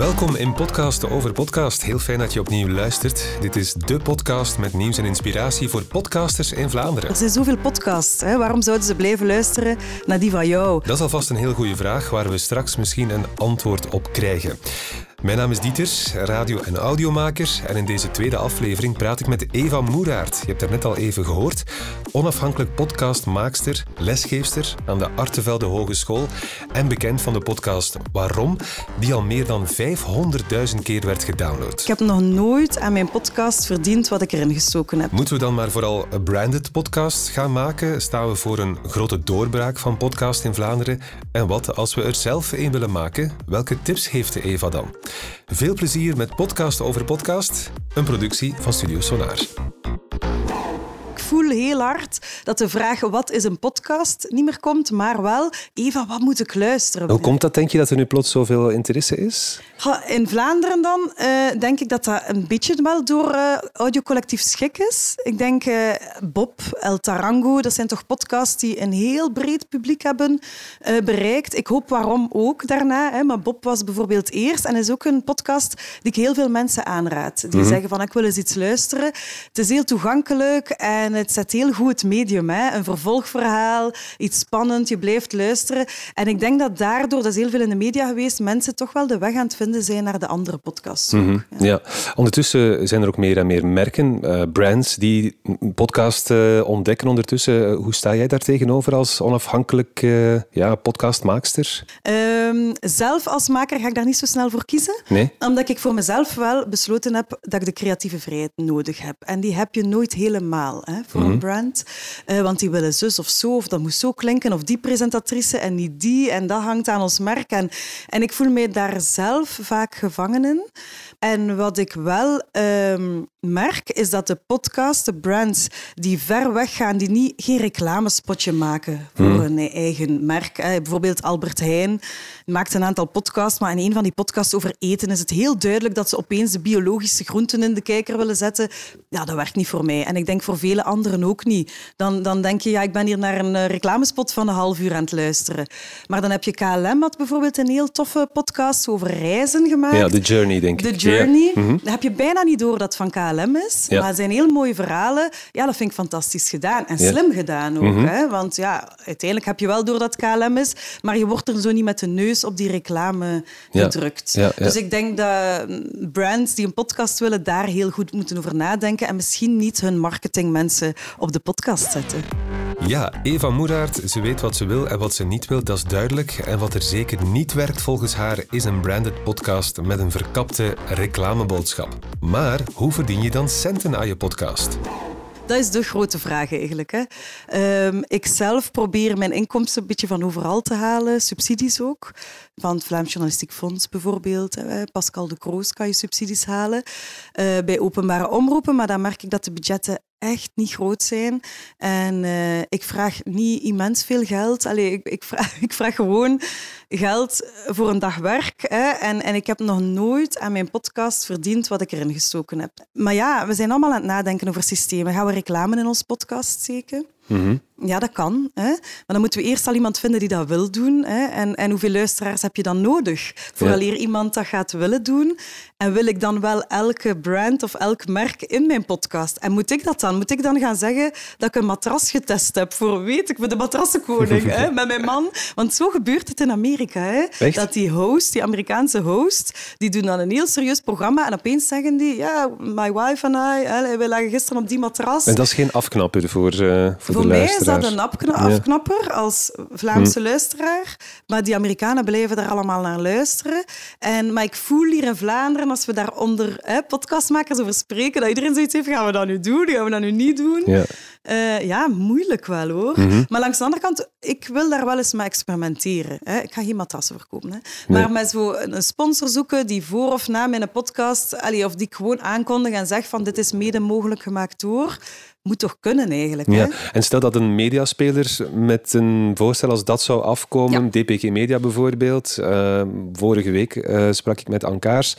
Welkom in Podcast over Podcast. Heel fijn dat je opnieuw luistert. Dit is de podcast met nieuws en inspiratie voor podcasters in Vlaanderen. Er zijn zoveel podcasts. Hè? Waarom zouden ze blijven luisteren naar die van jou? Dat is alvast een heel goede vraag waar we straks misschien een antwoord op krijgen. Mijn naam is Dieters, radio- en audiomaker. En in deze tweede aflevering praat ik met Eva Moeraert. Je hebt haar net al even gehoord. Onafhankelijk podcastmaakster, lesgeefster aan de Artevelde Hogeschool. En bekend van de podcast Waarom, die al meer dan 500.000 keer werd gedownload. Ik heb nog nooit aan mijn podcast verdiend wat ik erin gestoken heb. Moeten we dan maar vooral een branded podcast gaan maken? Staan we voor een grote doorbraak van podcast in Vlaanderen? En wat als we er zelf een willen maken? Welke tips heeft de Eva dan? Veel plezier met Podcast over Podcast, een productie van Studio Sonar. Voel heel hard dat de vraag wat is een podcast niet meer komt, maar wel, Eva, wat moet ik luisteren? Hoe komt dat, denk je, dat er nu plots zoveel interesse is? In Vlaanderen dan eh, denk ik dat dat een beetje wel door eh audiocollectief Schik is. Ik denk eh, Bob, El Tarango, dat zijn toch podcasts die een heel breed publiek hebben bereikt. Ik hoop waarom ook daarna. Hè. Maar Bob was bijvoorbeeld eerst en is ook een podcast die ik heel veel mensen aanraad. Die zeggen van ik wil eens iets luisteren. Het is heel toegankelijk en het zet heel goed het medium. Hè. Een vervolgverhaal, iets spannend, je blijft luisteren. En ik denk dat daardoor, dat is heel veel in de media geweest, mensen toch wel de weg aan het vinden zijn naar de andere podcasts. ook. Ja, ondertussen zijn er ook meer en meer merken, eh, brands, die podcast eh, ontdekken ondertussen. Eh, Hoe sta jij daar tegenover als onafhankelijk ja, podcastmaakster? Ehm, zelf als maker ga ik daar niet zo snel voor kiezen. Nee? Omdat ik voor mezelf wel besloten heb dat ik de creatieve vrijheid nodig heb. En die heb je nooit helemaal hè, voor een brand. Eh, want die willen zus of zo, of dat moet zo klinken, of die presentatrice en niet die. En dat hangt aan ons merk. En, en ik voel mij daar zelf vaak gevangen in. En wat ik wel ehm, merk, is dat de podcasts, de brands die ver weg gaan, die niet, geen reclamespotje maken voor hun eigen merk. Eh, bijvoorbeeld Albert Heijn maakt een aantal podcasts, maar in een van die podcasts over eten is het heel duidelijk dat ze opeens de biologische groenten in de kijker willen zetten. Ja, dat werkt niet voor mij. En ik denk voor vele anderen ook niet. Dan, dan denk je, ja, ik ben hier naar een eh, reclamespot van een half uur aan het luisteren. Maar dan heb je KLM, had bijvoorbeeld een heel toffe podcast over reizen gemaakt. Ja, The Journey, denk ik. The Journey. Dan heb je bijna niet door dat van KLM is. Ja. Maar het zijn heel mooie verhalen. Ja, dat vind ik fantastisch gedaan. En slim gedaan ook. hè? Want ja, uiteindelijk heb je wel door dat KLM is. Maar je wordt er zo niet met de neus op die reclame gedrukt. Dus ik denk dat mm, brands die een podcast willen daar heel goed moeten over nadenken. En misschien niet hun marketingmensen op de podcast zetten. Ja, Eva Moeraert, ze weet wat ze wil en wat ze niet wil, dat is duidelijk. En wat er zeker niet werkt volgens haar, is een branded podcast met een verkapte reclameboodschap. Maar hoe verdien je dan centen aan je podcast? Dat is de grote vraag eigenlijk. Hè. Ehm, ik zelf probeer mijn inkomsten een beetje van overal te halen, subsidies ook. Van het Vlaams Journalistiek Fonds bijvoorbeeld. hè. Pascal de Kroos kan je subsidies halen. Eh, bij openbare omroepen, maar dan merk ik dat de budgetten echt niet groot zijn. En eh, ik vraag niet immens veel geld. Allee, ik, ik, vraag, ik vraag gewoon geld voor een dag werk. Hè. En, en ik heb nog nooit aan mijn podcast verdiend wat ik erin gestoken heb. Maar ja, we zijn allemaal aan het nadenken over systemen. Gaan we reclame in ons podcast steken? Ja, dat kan. Hè. Maar dan moeten we eerst al iemand vinden die dat wil doen. Hè. En, en hoeveel luisteraars heb je dan nodig? Vooraleer iemand dat gaat willen doen. En wil ik dan wel elke brand of elk merk in mijn podcast? En moet ik dat dan? Moet ik dan gaan zeggen dat ik een matras getest heb voor, weet ik, voor de matrassenkoning hè, met mijn man? Want zo gebeurt het in Amerika. Hè. Echt? Dat die host, die Amerikaanse host, die doen dan een heel serieus programma en opeens zeggen die, ja, my wife and I, hè, wij lagen gisteren op die matras. En dat is geen afknapper voor, eh, voor, Voor de is dat een Ja. afknapper als Vlaamse luisteraar. Maar die Amerikanen blijven daar allemaal naar luisteren. En, maar ik voel hier in Vlaanderen, als we daar onder hè, podcastmakers over spreken, dat iedereen zoiets heeft, gaan we dat nu doen? Gaan we dat nu niet doen? Ja. Eh, ja, moeilijk wel hoor. Maar langs de andere kant, ik wil daar wel eens mee experimenteren. Hè. Ik ga geen matrassen verkopen. Hè. Maar met zo een sponsor zoeken die voor of na mijn podcast, allee, of die ik gewoon aankondig en zeg van dit is mede mogelijk gemaakt door, moet toch kunnen eigenlijk. Hè? Ja. En stel dat een mediaspeler met een voorstel als dat zou afkomen, DPG Media bijvoorbeeld. eh, vorige week eh, sprak ik met Ankaars.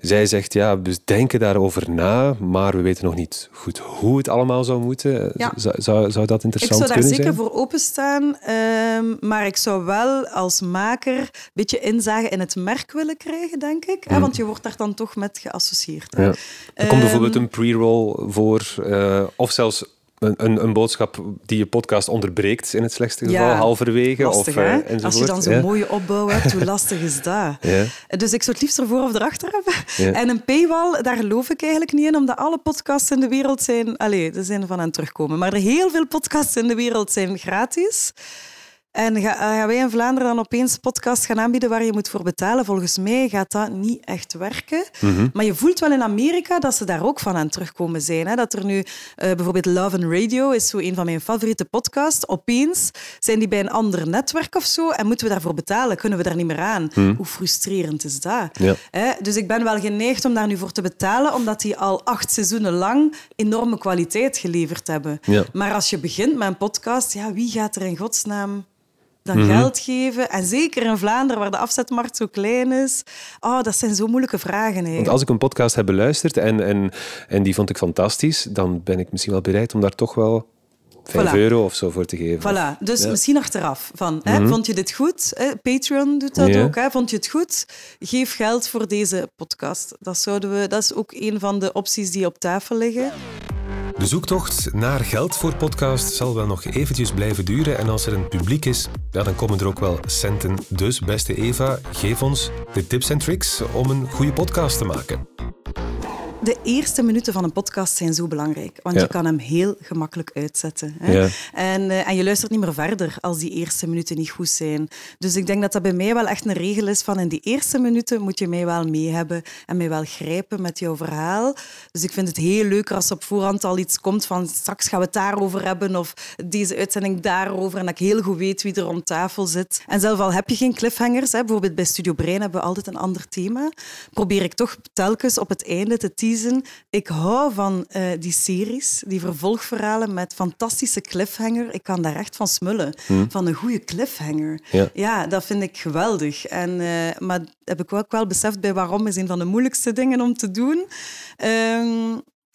Zij zegt, ja, we denken daarover na, maar we weten nog niet goed hoe het allemaal zou moeten. Ja. Zou, zou, zou dat Ik interessant zou daar zeker zijn? voor openstaan, ehm, maar ik zou wel als maker een beetje inzage in het merk willen krijgen, denk ik. Hè, want je wordt daar dan toch met geassocieerd. Ja. Er komt Ehm, bijvoorbeeld een pre-roll voor, eh, of zelfs een, een, een boodschap die je podcast onderbreekt in het slechtste geval, Ja, halverwege. Lastig, of, eh, enzovoort. Als je dan zo'n Ja. mooie opbouw hebt, hoe lastig is dat? Ja. Dus ik zou het liefst ervoor of erachter hebben. En een paywall, daar geloof ik eigenlijk niet in, omdat alle podcasts in de wereld zijn... Allee, er zijn er van aan het terugkomen. Maar er heel veel podcasts in de wereld zijn gratis. En ga- gaan wij in Vlaanderen dan opeens podcasts gaan aanbieden waar je moet voor betalen? Volgens mij gaat dat niet echt werken. Mhm. Maar je voelt wel in Amerika dat ze daar ook van aan terugkomen zijn. Hè? Dat er nu eh, bijvoorbeeld Love and Radio is zo een van mijn favoriete podcasts. Opeens zijn die bij een ander netwerk of zo en moeten we daarvoor betalen? Kunnen we daar niet meer aan? Hoe frustrerend is dat? Ja. Hè? Dus ik ben wel geneigd om daar nu voor te betalen, omdat die al acht seizoenen lang enorme kwaliteit geleverd hebben. Ja. Maar als je begint met een podcast, ja, wie gaat er in godsnaam dan Mhm. geld geven? En zeker in Vlaanderen, waar de afzetmarkt zo klein is. Oh, dat zijn zo moeilijke vragen Want als ik een podcast heb beluisterd en, en, en die vond ik fantastisch, dan ben ik misschien wel bereid om daar toch wel 5 Voilà. euro of zo voor te geven. Voilà, dus Ja. Mhm. misschien achteraf. Van, hè, Vond je dit goed? Hè, Patreon doet dat ook. Hè? Vond je het goed? Geef geld voor deze podcast. Dat, zouden we, dat is ook een van de opties die op tafel liggen. De zoektocht naar geld voor podcast zal wel nog eventjes blijven duren. En als er een publiek is, ja, dan komen er ook wel centen. Dus, beste Eva, geef ons de tips en tricks om een goede podcast te maken. De eerste minuten van een podcast zijn zo belangrijk, want Ja. je kan hem heel gemakkelijk uitzetten. Hè? Ja. En, eh, en je luistert niet meer verder als die eerste minuten niet goed zijn. Dus ik denk dat dat bij mij wel echt een regel is van in die eerste minuten moet je mij wel mee hebben en mij wel grijpen met jouw verhaal. Dus ik vind het heel leuk als op voorhand al iets komt van straks gaan we het daarover hebben of deze uitzending daarover en dat ik heel goed weet wie er rond tafel zit. En zelf al heb je geen cliffhangers, hè, bijvoorbeeld bij Studio Brein hebben we altijd een ander thema, probeer ik toch telkens op het einde te teasen. Ik hou van eh, die series, die vervolgverhalen met fantastische cliffhanger. Ik kan daar echt van smullen, van een goede cliffhanger. Ja. dat vind ik geweldig. En, eh, maar heb ik ook wel beseft bij waarom is een van de moeilijkste dingen om te doen. Ehm,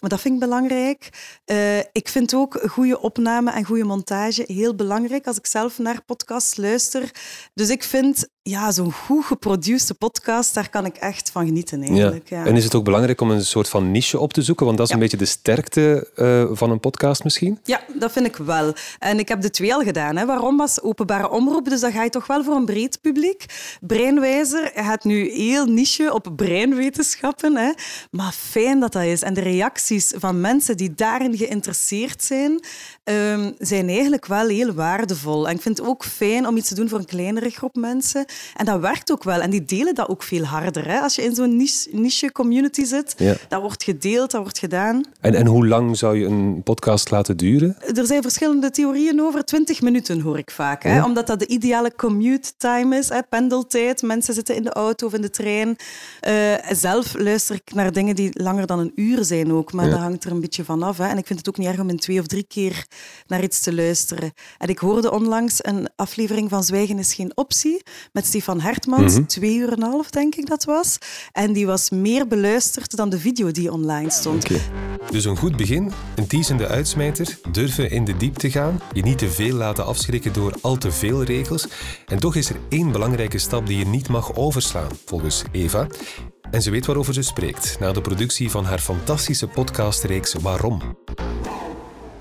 maar dat vind ik belangrijk. Eh, ik vind ook goede opname en goede montage heel belangrijk als ik zelf naar podcasts luister. Dus ik vind ja, zo'n goed geproduceerde podcast, daar kan ik echt van genieten eigenlijk. Ja. En is het ook belangrijk om een soort van niche op te zoeken? Want dat is Ja. een beetje de sterkte eh, van een podcast misschien. Ja, dat vind ik wel. En ik heb de twee al gedaan. Hè. Waarom was openbare omroep? Dus dan ga je toch wel voor een breed publiek. Breinwijzer gaat nu heel niche op breinwetenschappen. Hè. Maar fijn dat dat is. En de reacties van mensen die daarin geïnteresseerd zijn, ehm, zijn eigenlijk wel heel waardevol. En ik vind het ook fijn om iets te doen voor een kleinere groep mensen. En dat werkt ook wel. En die delen dat ook veel harder. Hè. Als je in zo'n niche, niche community zit, Ja. dat wordt gedeeld, dat wordt gedaan. En, en hoe lang zou je een podcast laten duren? Er zijn verschillende theorieën over. 20 minuten hoor ik vaak. Hè? Omdat dat de ideale commute time is, hè? pendeltijd. Mensen zitten in de auto of in de trein. Eh, zelf luister ik naar dingen die langer dan een uur zijn ook. Maar dat hangt er een beetje van af. Hè? En ik vind het ook niet erg om in twee of drie keer naar iets te luisteren. En ik hoorde onlangs een aflevering van Zwijgen is geen optie met Stefan Hertmans. Twee uur en een half, denk ik dat was. En die was meer beluisterd dan de video die online stond. Dus een goed begin, een teasende uitsmijter, durven in de diepte gaan, je niet te veel laten afschrikken door al te veel regels. En toch is er één belangrijke stap die je niet mag overslaan, volgens Eva. En ze weet waarover ze spreekt, na de productie van haar fantastische podcastreeks Waarom.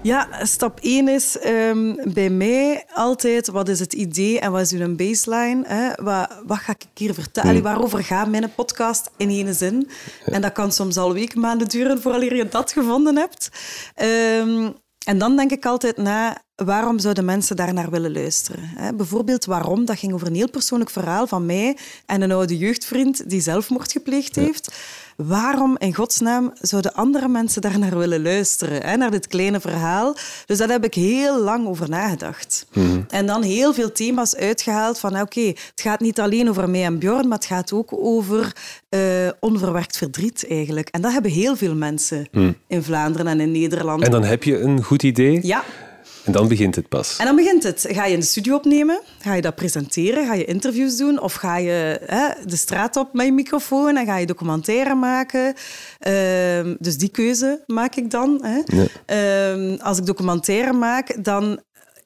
Ja, stap 1 is ehm, bij mij altijd wat is het idee en wat is uw baseline? Hè? Wat, wat ga ik hier vertellen? Allee, Waarover gaat mijn podcast in één zin? En dat kan soms al weken, maanden duren voordat je dat gevonden hebt. Ehm, en dan denk ik altijd na, waarom zouden mensen daarnaar willen luisteren? Hè? Bijvoorbeeld waarom, dat ging over een heel persoonlijk verhaal van mij en een oude jeugdvriend die zelfmoord gepleegd heeft. Waarom in godsnaam zouden andere mensen daarnaar willen luisteren, hè? naar dit kleine verhaal? Dus daar heb ik heel lang over nagedacht. En dan heel veel thema's uitgehaald van, oké, het gaat niet alleen over mij en Bjorn, maar het gaat ook over eh, onverwerkt verdriet eigenlijk. En dat hebben heel veel mensen in Vlaanderen en in Nederland. En dan heb je een goed idee. Ja. En dan begint het pas. En dan begint het. Ga je in de studio opnemen? Ga je dat presenteren? Ga je interviews doen? Of ga je hè, de straat op met je microfoon en ga je documentaire maken? Ehm, dus die keuze maak ik dan. Hè. Ehm, als ik documentaire maak, dan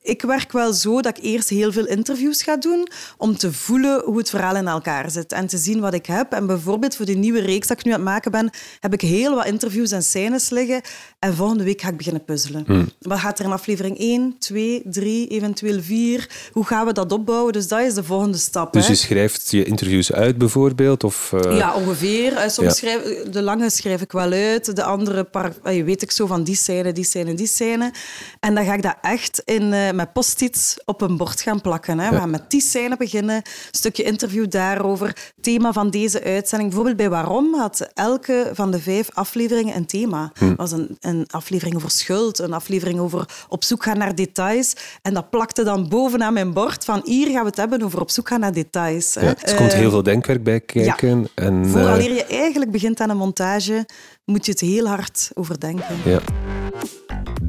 ik werk wel zo dat ik eerst heel veel interviews ga doen om te voelen hoe het verhaal in elkaar zit en te zien wat ik heb. En bijvoorbeeld voor de nieuwe reeks dat ik nu aan het maken ben, heb ik heel wat interviews en scènes liggen. En volgende week ga ik beginnen puzzelen. Hmm. Wat gaat er in aflevering 1, 2, 3, eventueel 4? Hoe gaan we dat opbouwen? Dus dat is de volgende stap. Dus je schrijft je interviews uit bijvoorbeeld? Of, uh... Ja, ongeveer. Eh, soms schrijf, de lange schrijf ik wel uit. De andere paar, eh, weet ik zo van die scène, die scène, die scène. En dan ga ik dat echt in met post-its op een bord gaan plakken. Hè. We gaan met die scène beginnen. Een stukje interview daarover. Thema van deze uitzending. Bijvoorbeeld bij Waarom had elke van de vijf afleveringen een thema. Hm. was een, een aflevering over schuld, een aflevering over op zoek gaan naar details. En dat plakte dan bovenaan mijn bord van hier gaan we het hebben over op zoek gaan naar details. Ja, er komt heel veel denkwerk bij kijken. Ja. En, Vooraleer je eigenlijk begint aan een montage, moet je het heel hard overdenken. Ja.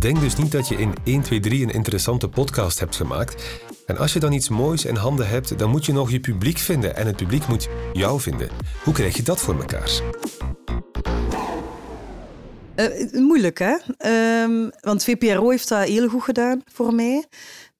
Denk dus niet dat je in 1, 2, 3 een interessante podcast hebt gemaakt. En als je dan iets moois in handen hebt, dan moet je nog je publiek vinden. En het publiek moet jou vinden. Hoe krijg je dat voor elkaar? Uh, moeilijk, hè? Um, want VPRO heeft dat heel goed gedaan voor mij.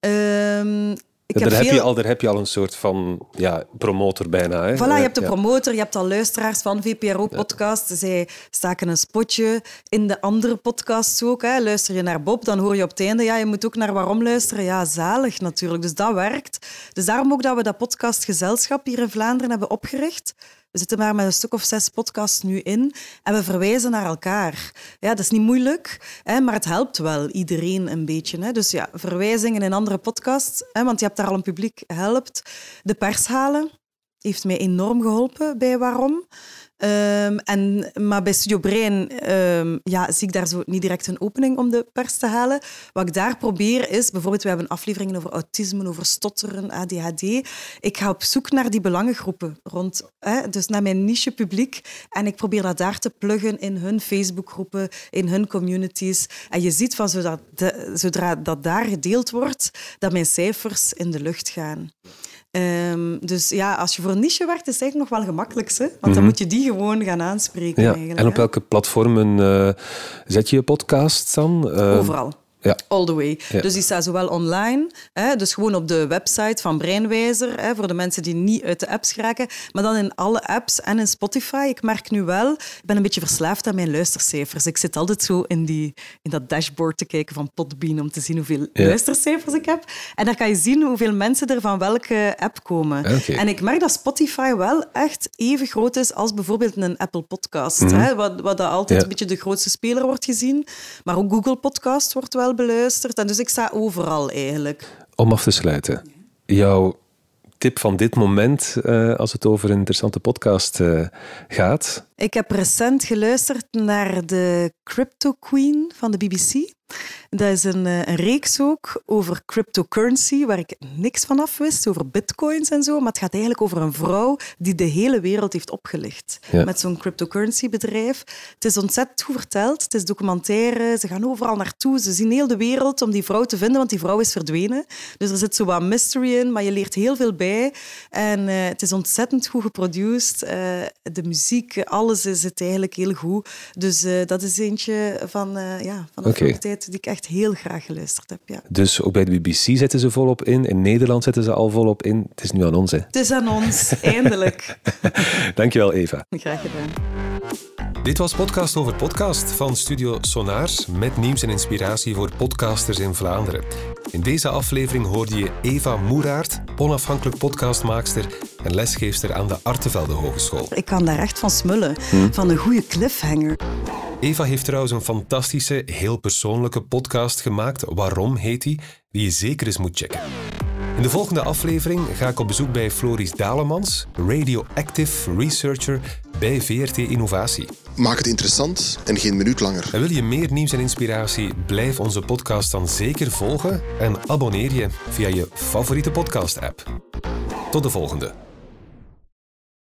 Um, daar, heb je al, daar heb je al een soort van ja, promotor bijna. Hè? Voilà, je hebt de promotor, je hebt al luisteraars van VPRO-podcast. Zij staken een spotje in de andere podcasts ook. Hè. Luister je naar Bob, dan hoor je op het einde... Ja, je moet ook naar Waarom luisteren. Ja, zalig natuurlijk. Dus dat werkt. Dus daarom ook dat we dat podcastgezelschap hier in Vlaanderen hebben opgericht. We zitten maar met een stuk of zes podcasts nu in en we verwijzen naar elkaar. Ja, dat is niet moeilijk, hè, maar het helpt wel iedereen een beetje. Hè. Dus ja, verwijzingen in andere podcasts, hè, want je hebt daar al een publiek, helpt. De pers halen heeft mij enorm geholpen bij Waarom. Um, en, maar bij Studio Brein um, ja, zie ik daar zo niet direct een opening om de pers te halen. Wat ik daar probeer is, bijvoorbeeld, we hebben afleveringen over autisme, over stotteren, ADHD. Ik ga op zoek naar die belangengroepen rond, hè, dus naar mijn niche publiek. En ik probeer dat daar te pluggen in hun Facebookgroepen, in hun communities. En je ziet van zodra dat daar gedeeld wordt, dat mijn cijfers in de lucht gaan. Um, dus ja, als je voor een niche werkt, is het eigenlijk nog wel gemakkelijkst. Hè? Want dan mhm. moet je die gewoon gaan aanspreken. Ja. En op welke platformen uh, zet je je podcast dan? Uh, Overal. Ja. All the way. Dus die staat zowel online, hè, dus gewoon op de website van Breinwijzer, hè, voor de mensen die niet uit de apps geraken, maar dan in alle apps en in Spotify. Ik merk nu wel, ik ben een beetje verslaafd aan mijn luistercijfers. Ik zit altijd zo in, die, in dat dashboard te kijken van Podbean om te zien hoeveel luistercijfers ik heb. En dan kan je zien hoeveel mensen er van welke app komen. En ik merk dat Spotify wel echt even groot is als bijvoorbeeld een Apple Podcast, mhm. hè, wat, wat altijd een beetje de grootste speler wordt gezien. Maar ook Google Podcast wordt wel beluisterd. En dus ik sta overal eigenlijk. Om af te sluiten. Jouw tip van dit moment, uh, als het over een interessante podcast uh, gaat? Ik heb recent geluisterd naar de Crypto Queen van de BBC. Dat is een, eh, een, reeks ook over cryptocurrency, waar ik niks van af wist, over bitcoins en zo. Maar het gaat eigenlijk over een vrouw die de hele wereld heeft opgelicht met zo'n cryptocurrency bedrijf. Het is ontzettend goed verteld. Het is documentaire. Ze gaan overal naartoe. Ze zien heel de wereld om die vrouw te vinden, want die vrouw is verdwenen. Dus er zit zo wat mystery in, maar je leert heel veel bij. En uh, het is ontzettend goed geproduceerd. Uh, de muziek, alles is het eigenlijk heel goed. Dus dat is eentje van, ja, van de okay. tijd die ik echt heel graag geluisterd heb. Ja. Dus ook bij de BBC zetten ze volop in. In Nederland zetten ze al volop in. Het is nu aan ons, hè? Het is aan ons, eindelijk. Dankjewel, Eva. Graag gedaan. Dit was Podcast over Podcast van Studio Sonar met nieuws en inspiratie voor podcasters in Vlaanderen. In deze aflevering hoorde je Eva Moeraert, onafhankelijk podcastmaakster en lesgeefster aan de Artevelde Hogeschool. Ik kan daar echt van smullen, hm? van een goede cliffhanger. Eva heeft trouwens een fantastische, heel persoonlijke podcast gemaakt. Waarom heet die? Die je zeker eens moet checken. In de volgende aflevering ga ik op bezoek bij Floris Dalemans, radioactive researcher bij VRT Innovatie. Maak het interessant en geen minuut langer. En wil je meer nieuws en inspiratie? Blijf onze podcast dan zeker volgen en abonneer je via je favoriete podcast-app. Tot de volgende.